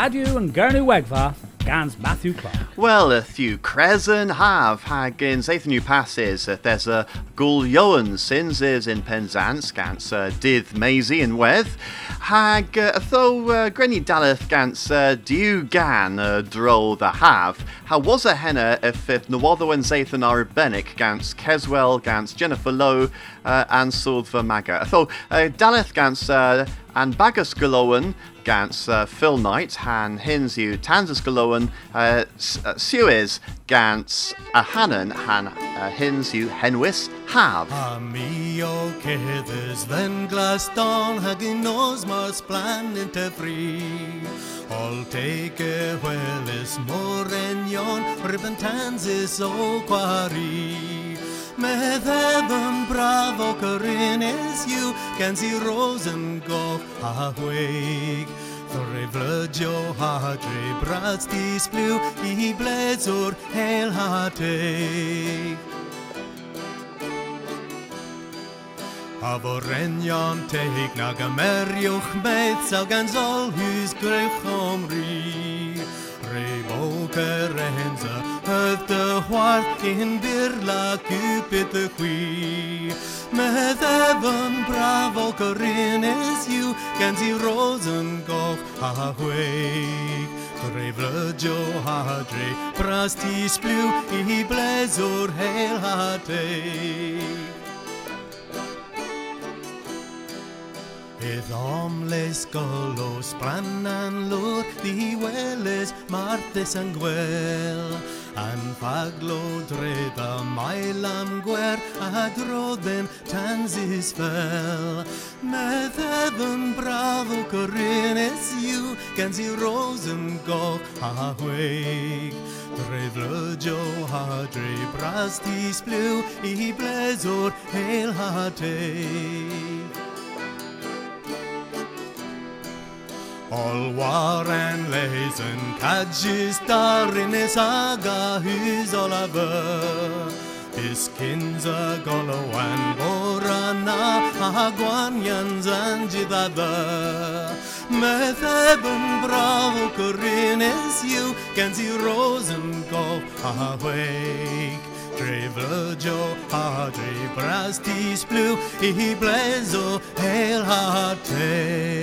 Radio and Gurnu Wegva, Gans Matthew Clark. Well, a few Crescent have hagin Zaith new passes. There's a Gul Yoan sins is in Penzance, Gans uh, Dith Maisie in Weth. Hag uh, though uh, Grenny Daleth Gans uh, Gan uh, Droll the Have. How was a henna if if Nawatho and Zathan are Benick Gans Keswell Gans Jennifer Lowe uh, and Sulva Maga. Though uh, Daleth Gans uh, and Bagus Galowan gans uh, Phil Knight, han hins you Tanzas Galowan, uh, uh, Suez gans a Hannon, han uh, hins you Henwis have. Amigo quedes then glass dawn hagin nos mas plan inte fri. All take a well is more than yon, ribbon tanzis o quari. Med även bravo Corinnes you can see rosen go awake. Thorre vlödjo hadre brats dis blue i bledzor hel hate. Avo renjan teig na gamerjoch meid sa gan zol hus grech omri. Reboke renza höf de hwart in birla cupid de qui. Med även bravo Corinnes you can see rosen goch ha hweg. Dre vlödjo hadre prastis blu i blezor hel hateg. Edd omles golos brannan lwr Di weles marthus yn gwel An faglo dred a mael am gwer A tansis fel Meddefn bravo Corinnes yw Gan si rosen goch a hweg Dre vlödjo ha dre brastis blu I blezor hel ha All war and leisen cadgis darin is aga hus Oliver. Is kinza golo and borana aguanyans and jidada. Metheben bravo Corinnes you can see rosen go awake. Dre jo ha dre brastis blue i blezo hel hate.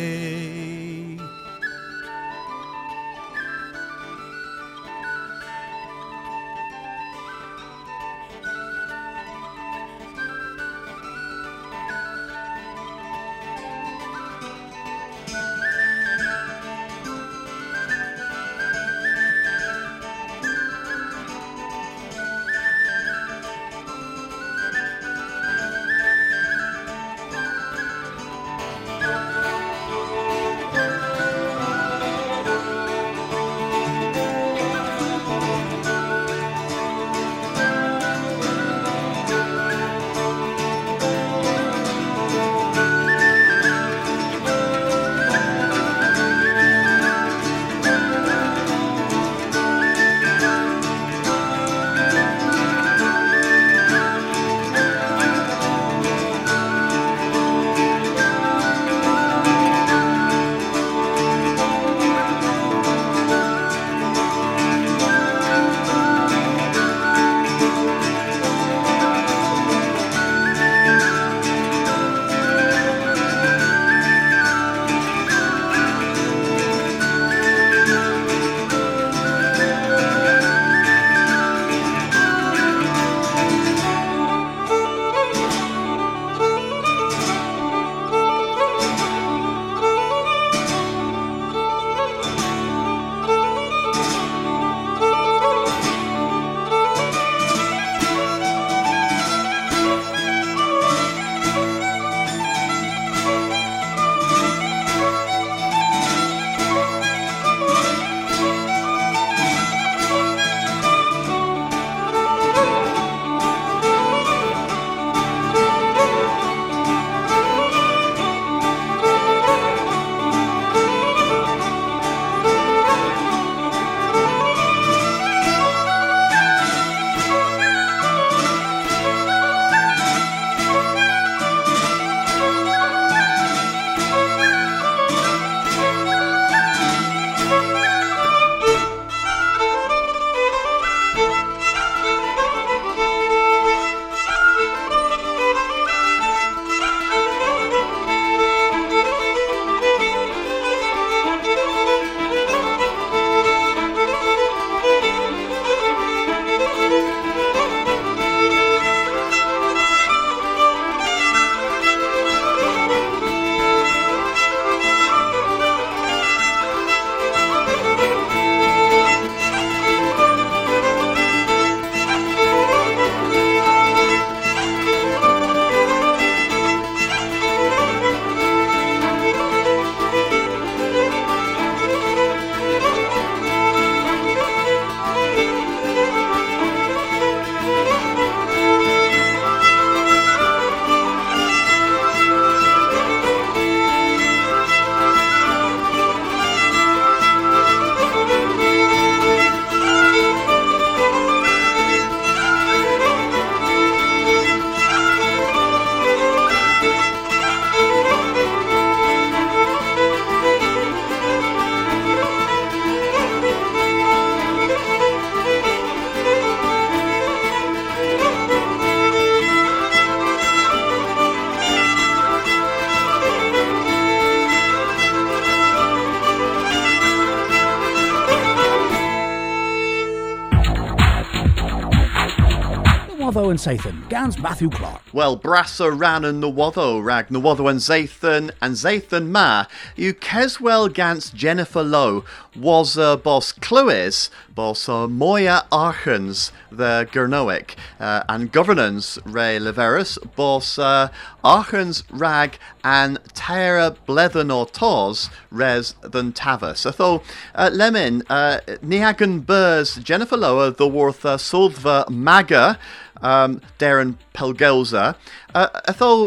And Gans Matthew Clark. Well, Brassa ran and Nwotho rag Nwotho and Zathan and Zathan ma. You Keswell gans Jennifer Lowe was uh, boss Cluis, boss uh, Moya Archens the Gernoic, uh, and governance Ray Leverus, boss uh, Archens rag and Tara Blethen or Tos res than Tavus. Atho uh, Lemon, uh, Niagan Burrs, Jennifer Lowe, the worth uh, Sulva Maga, um, Darren Pelgelza. Uh,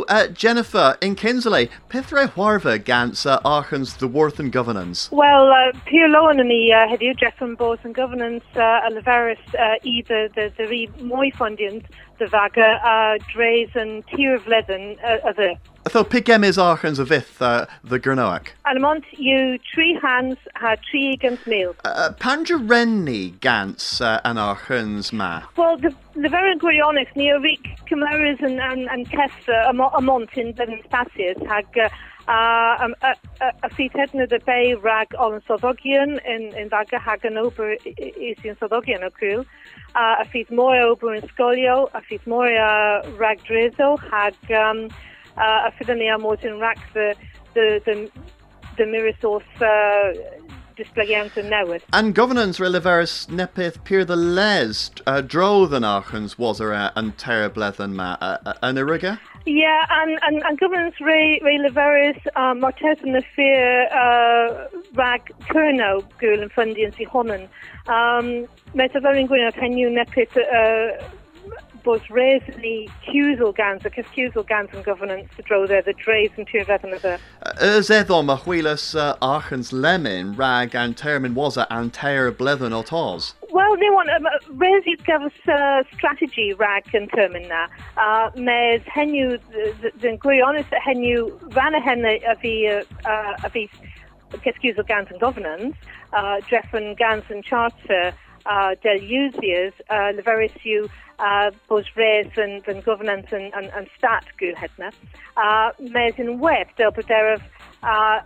uh, Jennifer in Kinsley, Pithre Huarva Gans Archens the Worth and Governance. Well, uh, and the uh, Jeff and Bos and Governance uh, a leverus uh, either the the re moi fundiant the vaga uh, Dre's and Tier of Leathen uh, uh, Atho Pigem is Archens of Ith uh, the Gernoac. Almont you three hands had three against meal. Uh, Panja Renni Gans and Archens Ma. Well, the the very o Ric Cymeras and, and, and Tessa amont in Devon Spasius hag a, a, a fi tedna de bay rag yn Soddogion in, in vaga hag yn ober is in cwl. Uh, a fi mwy ober yn Scolio, a fi uh, rag Drezo hag uh, a amod yn rag the, the, the, the Mirisos uh, displagiant yn. And governance Riliveris Nepith Pier the Les uh, Dro than was er uh, and Terra Blethen Ma uh, uh, an Iriga? Yeah, and, and, and governance Ray, Ray Leveris, uh, Martes and the Fear, uh, Rag Kurno, Gul and Fundy and Sihonen. Um, Meta Verin Gwyn, Penyu Nepit, uh, bos resni cusel gans, ac cusel gans yn governance to draw there, the drays and two vedan of the. Ys eddo ma chwilas uh, Archens Lemon rag and Termin was a and Terra Blethen o Tos. Well, they want um, Resi gafas uh, strategy rag yn termyn na. Uh, mes henw, yn gwirionus henw ran a hen a fi, uh, a fi cysgwys o gans and governance, uh, dreffen gans and charter uh, usiers, uh, leveris yw uh, bos res yn, yn governance yn, yn, yn stat gwyl hedna. Uh, mes yn web del byderaf uh,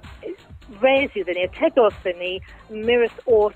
res yw ddyn ni, tegos ddyn ni, mirus o'r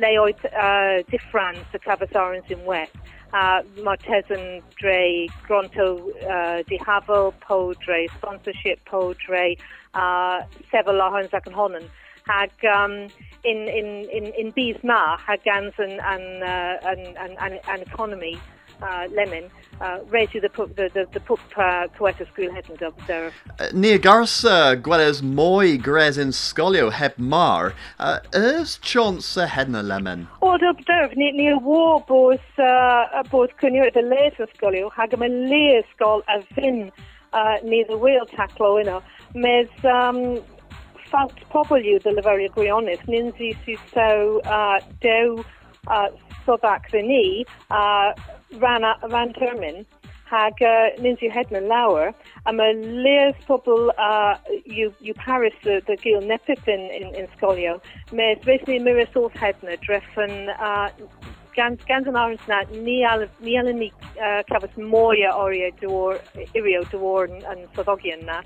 leoed uh, diffrans y cafasarans yn web. Uh, Martes yn dre gronto uh, di hafel, po dre sponsorship, po dre uh, sefel lahons ac yn honen. Hag um, in, in, in, in bys ma, hag gans yn, yn, uh, yn, yn, yn, yn economy, uh, lemon, uh, reisi the pup, the, the, the pup, uh, head and dub there. Uh, Nia Garsa Gweles Moi Gres in Scolio heb Mar. Uh, is chance a hedna lemon. O, dub there, ni, ni wo bos, uh, bos cynio the leis of scolio, hag am a leis scol a fin, uh, ni the wheel taclo yno. Mes, um, fact pobl yw leferia gwionus, ninsi sy'n so, uh, dew, uh, sobac the ni, uh, ran, ran termin, hag uh, Ninsi Hedman Lauer, am a leas pobl uh, yw, yw Paris the gil nepit in, in, in Scolio, mes vesni miris off hedna, dreffen uh, gans gans an arns na ni al ni ni uh, cafas moya oria dwor irio dwor an soddogian na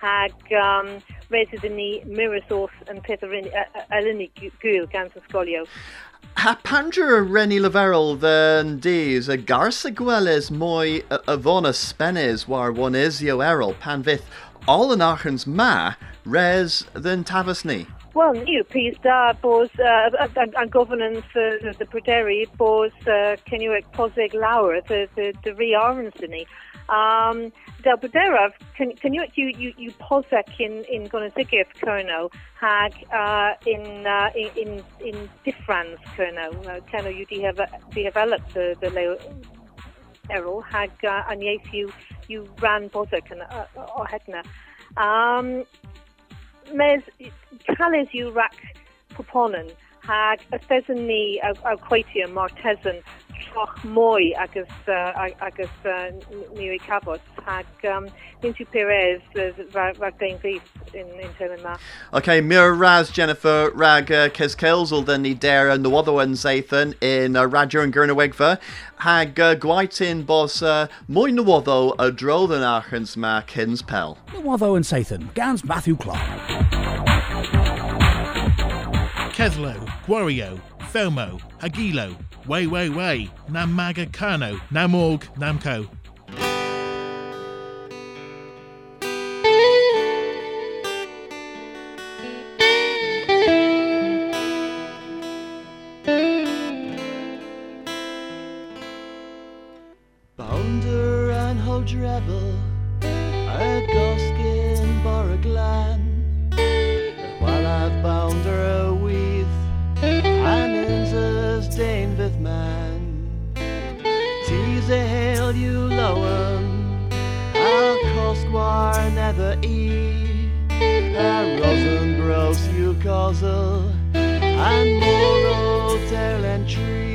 hag um, resid ni miris off an peth alini gul gans an Scolio. Ha Pandra Renny Laverel than Dees a Garsa Gweles Moi Avona Spenes war one Isio Errol Panvith all an Archens Ma res than Tavasni. Well, new piece da bos uh, and, governance uh, the, Pruderi bos uh, can you posig lauer the the the rearmsini. Um, Del Buderaf, can, can you, you, you, you in, in Gonazigif Kerno, hag uh, in, uh, in, in, in differans Kerno, uh, Kerno you developed the, the leo hag uh, and yes you, you ran posek and uh, o hedna. Um, mes, cales you rac proponen, hag ni a, a quatia martesan troch mwy agus uh, agus uh, ni i cabot hag um, Nintu Perez rag dain fi in, in term ma. Okay, mir raz Jennifer rag uh, kes kelzel den ni der an no other one Zathan in uh, Radger and Gurnawegva hag uh, gwaitin bos uh, mwy nywoddo a dro than achens ma kins pel. Nwotho and Sathan, Gans Matthew Clark. Keslo, Gwario, Fomo, Agilo, Way Way Way, Namaga Kano, Namorg Namco, E. A Rosenbrow's you causal and monotalentry.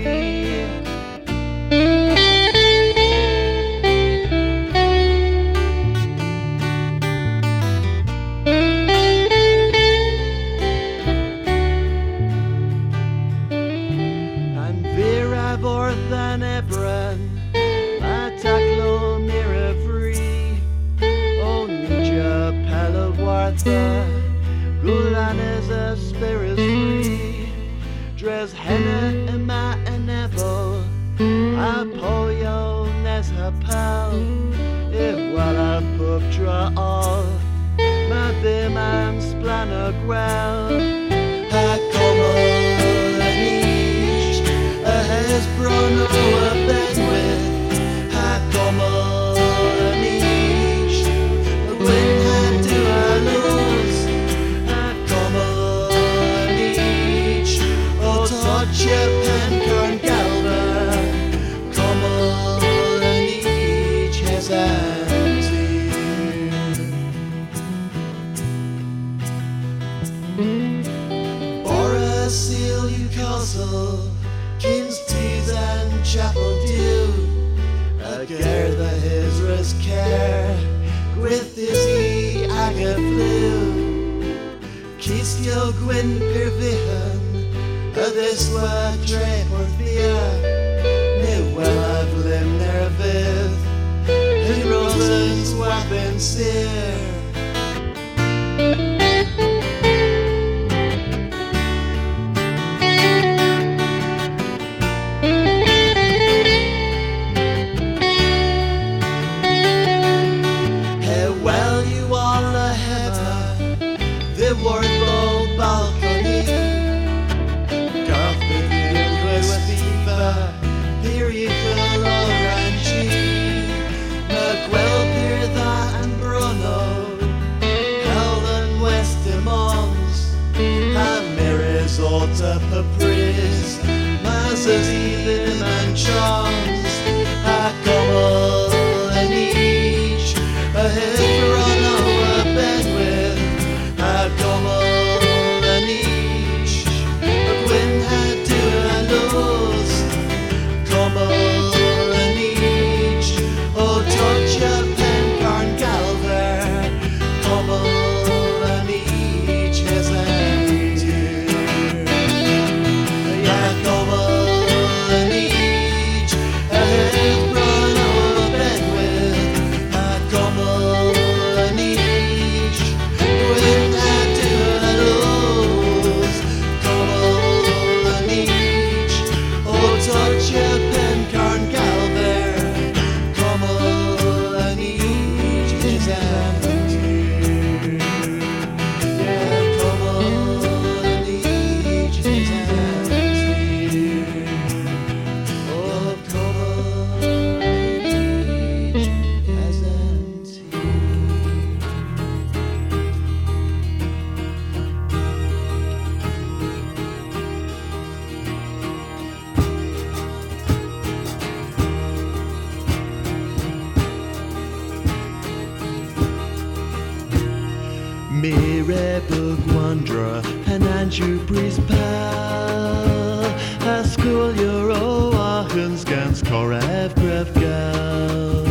rebel wanderer, and Andrew Breeze pal. A school your Oahuans gans korev grev gal.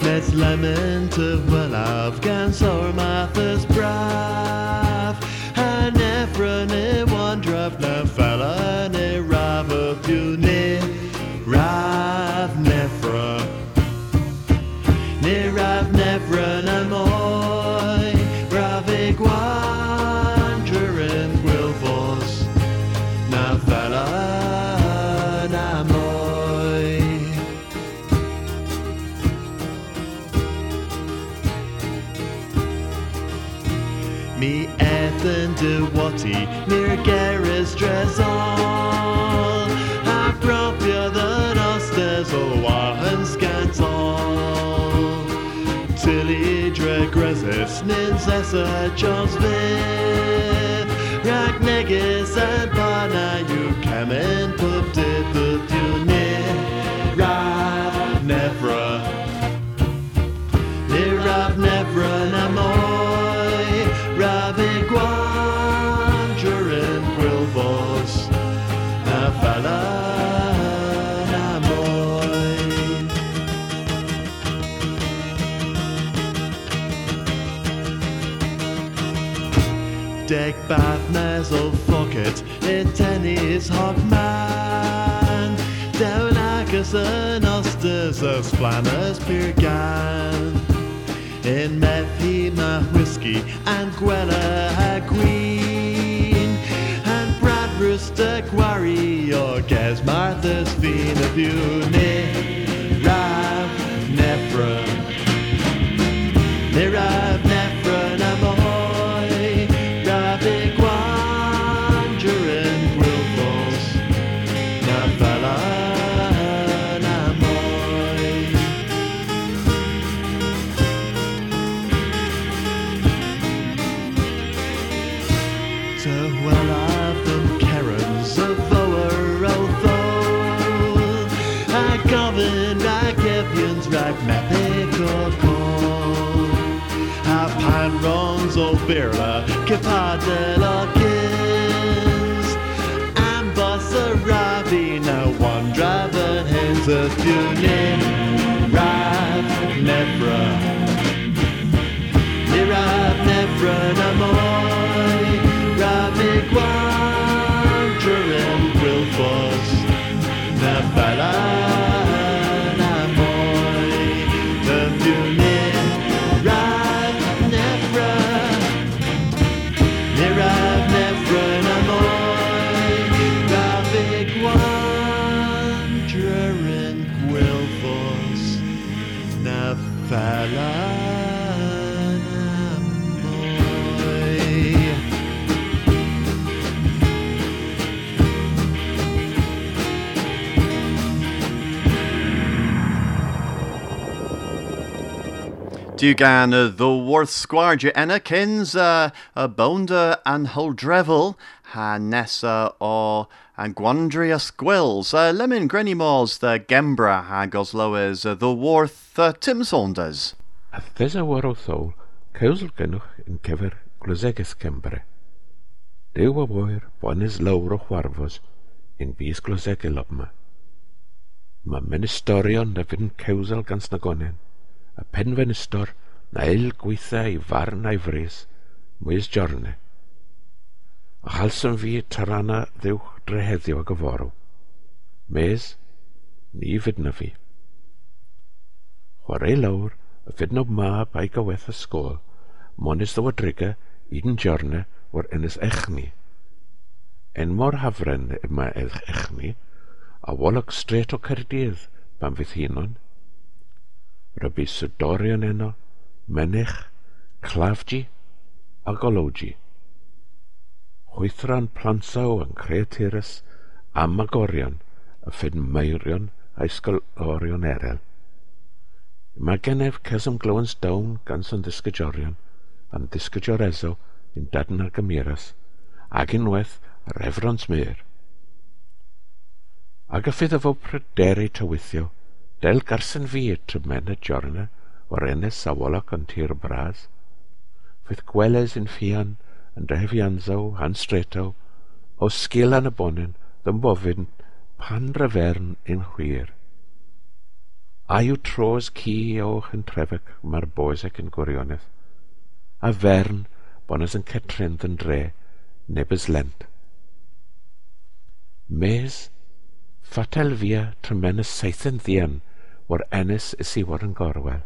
Let's lament of well of gans or Martha's wahan scantol. Tilly dregresis nins essa Charles Viv. Rag negus and bana you camen pub did the tune. Osters os flaners pyrgan. In methy ma whiskey and gwella ha queen. And Brad Rooster quarry or Ges Martha's fiend of you. Birla Capadel o And Boss a Rabbi Now one driver hands a tuning Rav Nebra Nirav Nebra Namoy Dugan uh, the Worth Squarge Enna Kins uh, a Bonda and Huldrevel ha Nessa o and Gwandria Squills uh, Lemon Grenimals the Gembra ha Gosloes uh, the Worth uh, Tim Saunders. A thesa war o thol, cewsl gynnwch yn cyfer glwsegus Cembre. Dyw a wyr bones lawr o chwarfos yn bys glwsegu lobma. Mae ministorion na fydd yn cewsl gans na y penfenistr na il gweithau i farn a'i fres, mwys jorne. A chalsym fi tarana ddewch dre heddiw ag y forw. Mes, ni fydna fi. Chwarae lawr, y fydnob mab a'i gyweth y sgôl, monis ddywadriga un jorne o'r ynys echni. En mor hafren yma echni, a wolwg stret o Cerdydd, pan fydd hinon, rybu sydorion eno, mynych, clafgi a golowgi. Chwythran plansaw yn creaturus a magorion a ffyn meirion a ysgolorion erel. Mae genef cysym glywans dawn gan sy'n disgydiorion a'n disgydioreso yn dadn ar gymeras ag unwaith ar efrons myr. y ffydd efo pryderu tywithio Del garsen fi trymen y jorna o'r enys a woloch yn tir bras. Fydd gweles yn ffian, yn drefiansaw, anstretaw, o sgil yn y bonyn, ddim bofyn, pan ryfern yn hwyr. A yw tros ci o'ch yn trefec mae'r boes ac yn gwirionedd, a fern bonys yn cetrend yn dre, nebys lent. Mes, ffatel fia trymen y saithyn ddian, o'r ynys isiwr yn gorwel.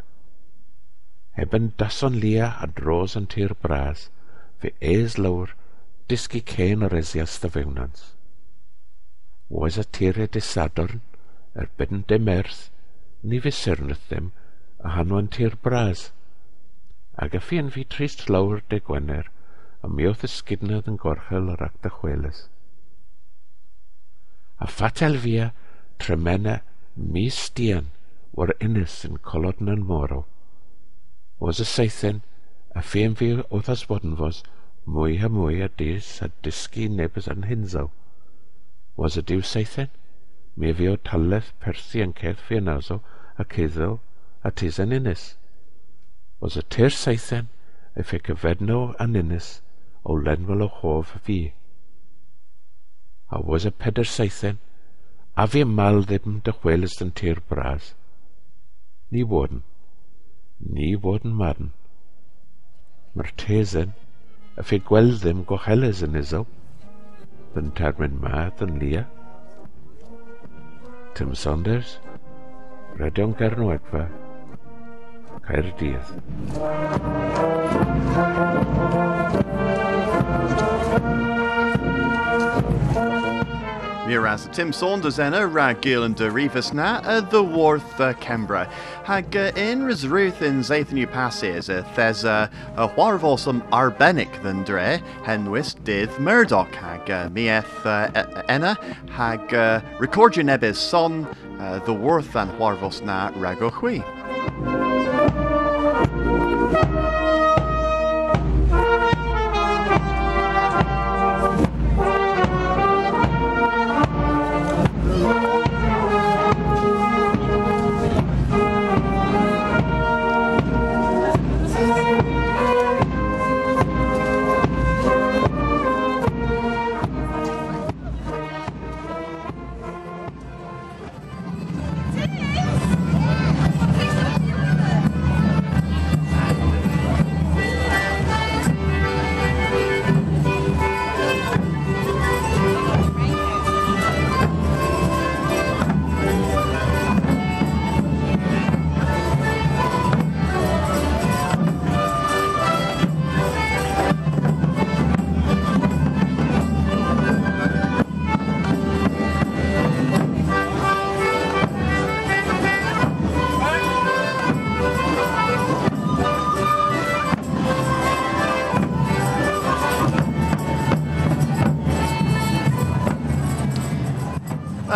Eben dason lia a dros yn tir bras, fe eis lawr, disgu cen yr esias dy fewnans. Oes y tir e disadorn, erbyn dim erth, ni fe syrnydd ddim, a hanwan tir bras. Ag y fi'n fi trist lawr de Gwener, a mi oedd ysgydnydd yn gorchel yr ac dy chwelys. A ffatel fia, tremena, mis dian, o'r ynys yn colod na'n moro. Was y seithen, a ffein fi oedd asbodn fos, mwy a mwy a dis a disgu nebys yn hinsaw. Was y diw seithen, mi fi o taleth perthi yn ceth fi yn aso, a ceddo a tisen ynys. Was y tyr seithen, a fe cyfedno an Innes, o lenwel o hof fi. A was y peder seithen, a fi mal ddim dychwelys yn tir bras, Ní bhdan, ní bhdan madan. Mar téan a fé gwelddim go chelas an iso, den termyn math yn lia. Tim Saunders, Radio'n Cernwedfa, Caerdydd. Thank. Miras Tim Saunders enna rag and derivas na a the Worth uh, Kembra. Hag uh, in Ruth in uh, thes uh, a warvosum arbenic than dre henwis dith Murdoch hag uh, mieth uh, enna hag uh, recordio nebis son uh, the Worth and warvos na.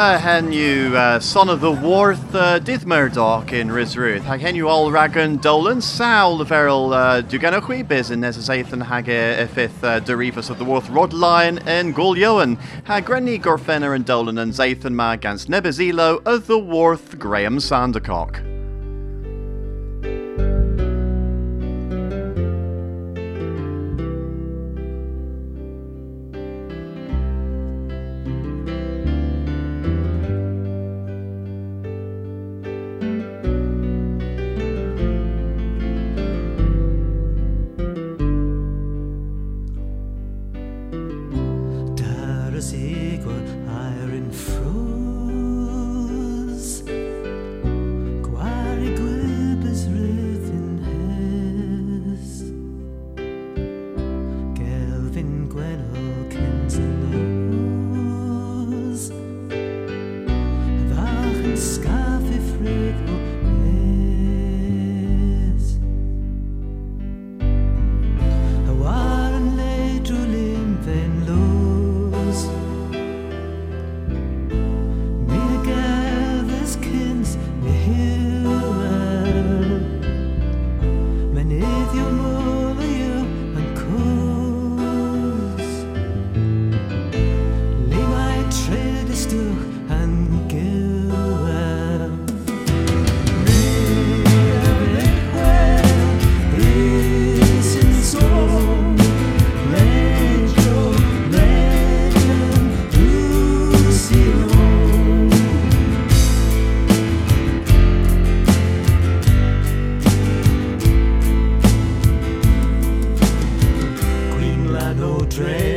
Uh, hen you uh, son of the Worth uh, in Risruth. Hag hen you all ragan Dolan Sal the Veril uh, Duganachwi biz in Nesathan hag ifith uh, Derivas of the Worth Rod Lyon and Gulyoan. Hag Grenny Gorfenner and Dolan and Zathan ma against Nebezilo of the Worth Graham Sandercock.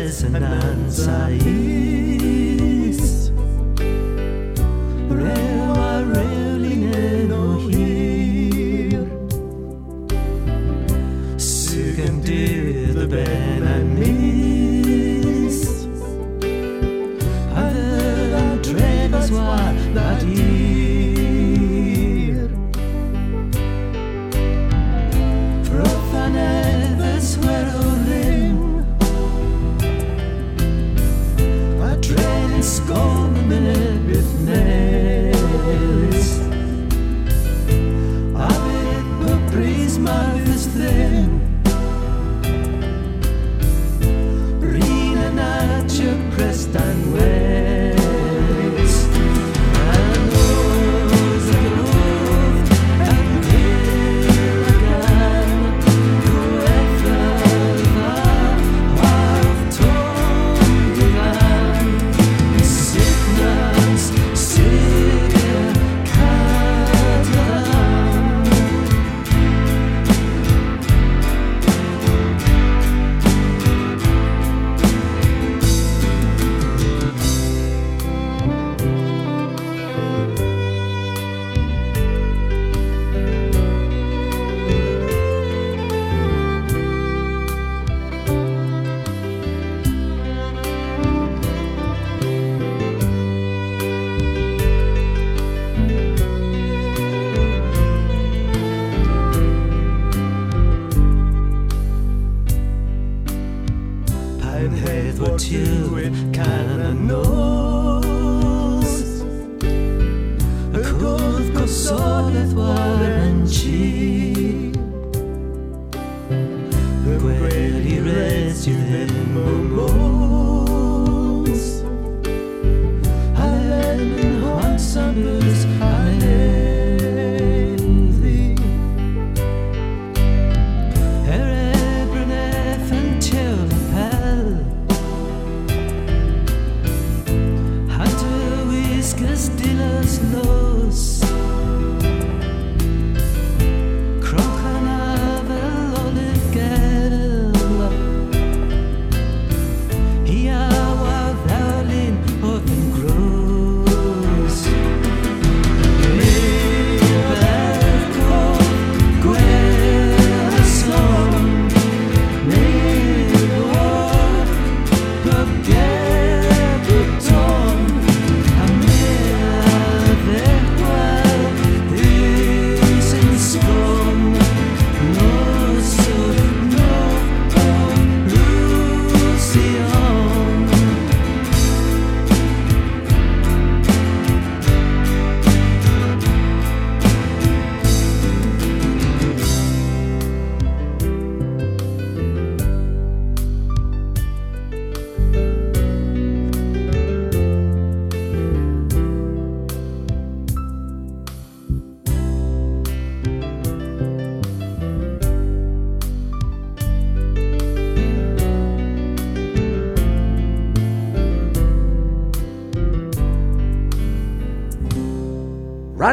Dress and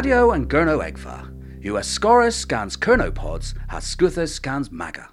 Radio and Gurno Egva. US Scorus scans Kernopods has Scuthus scans Maga.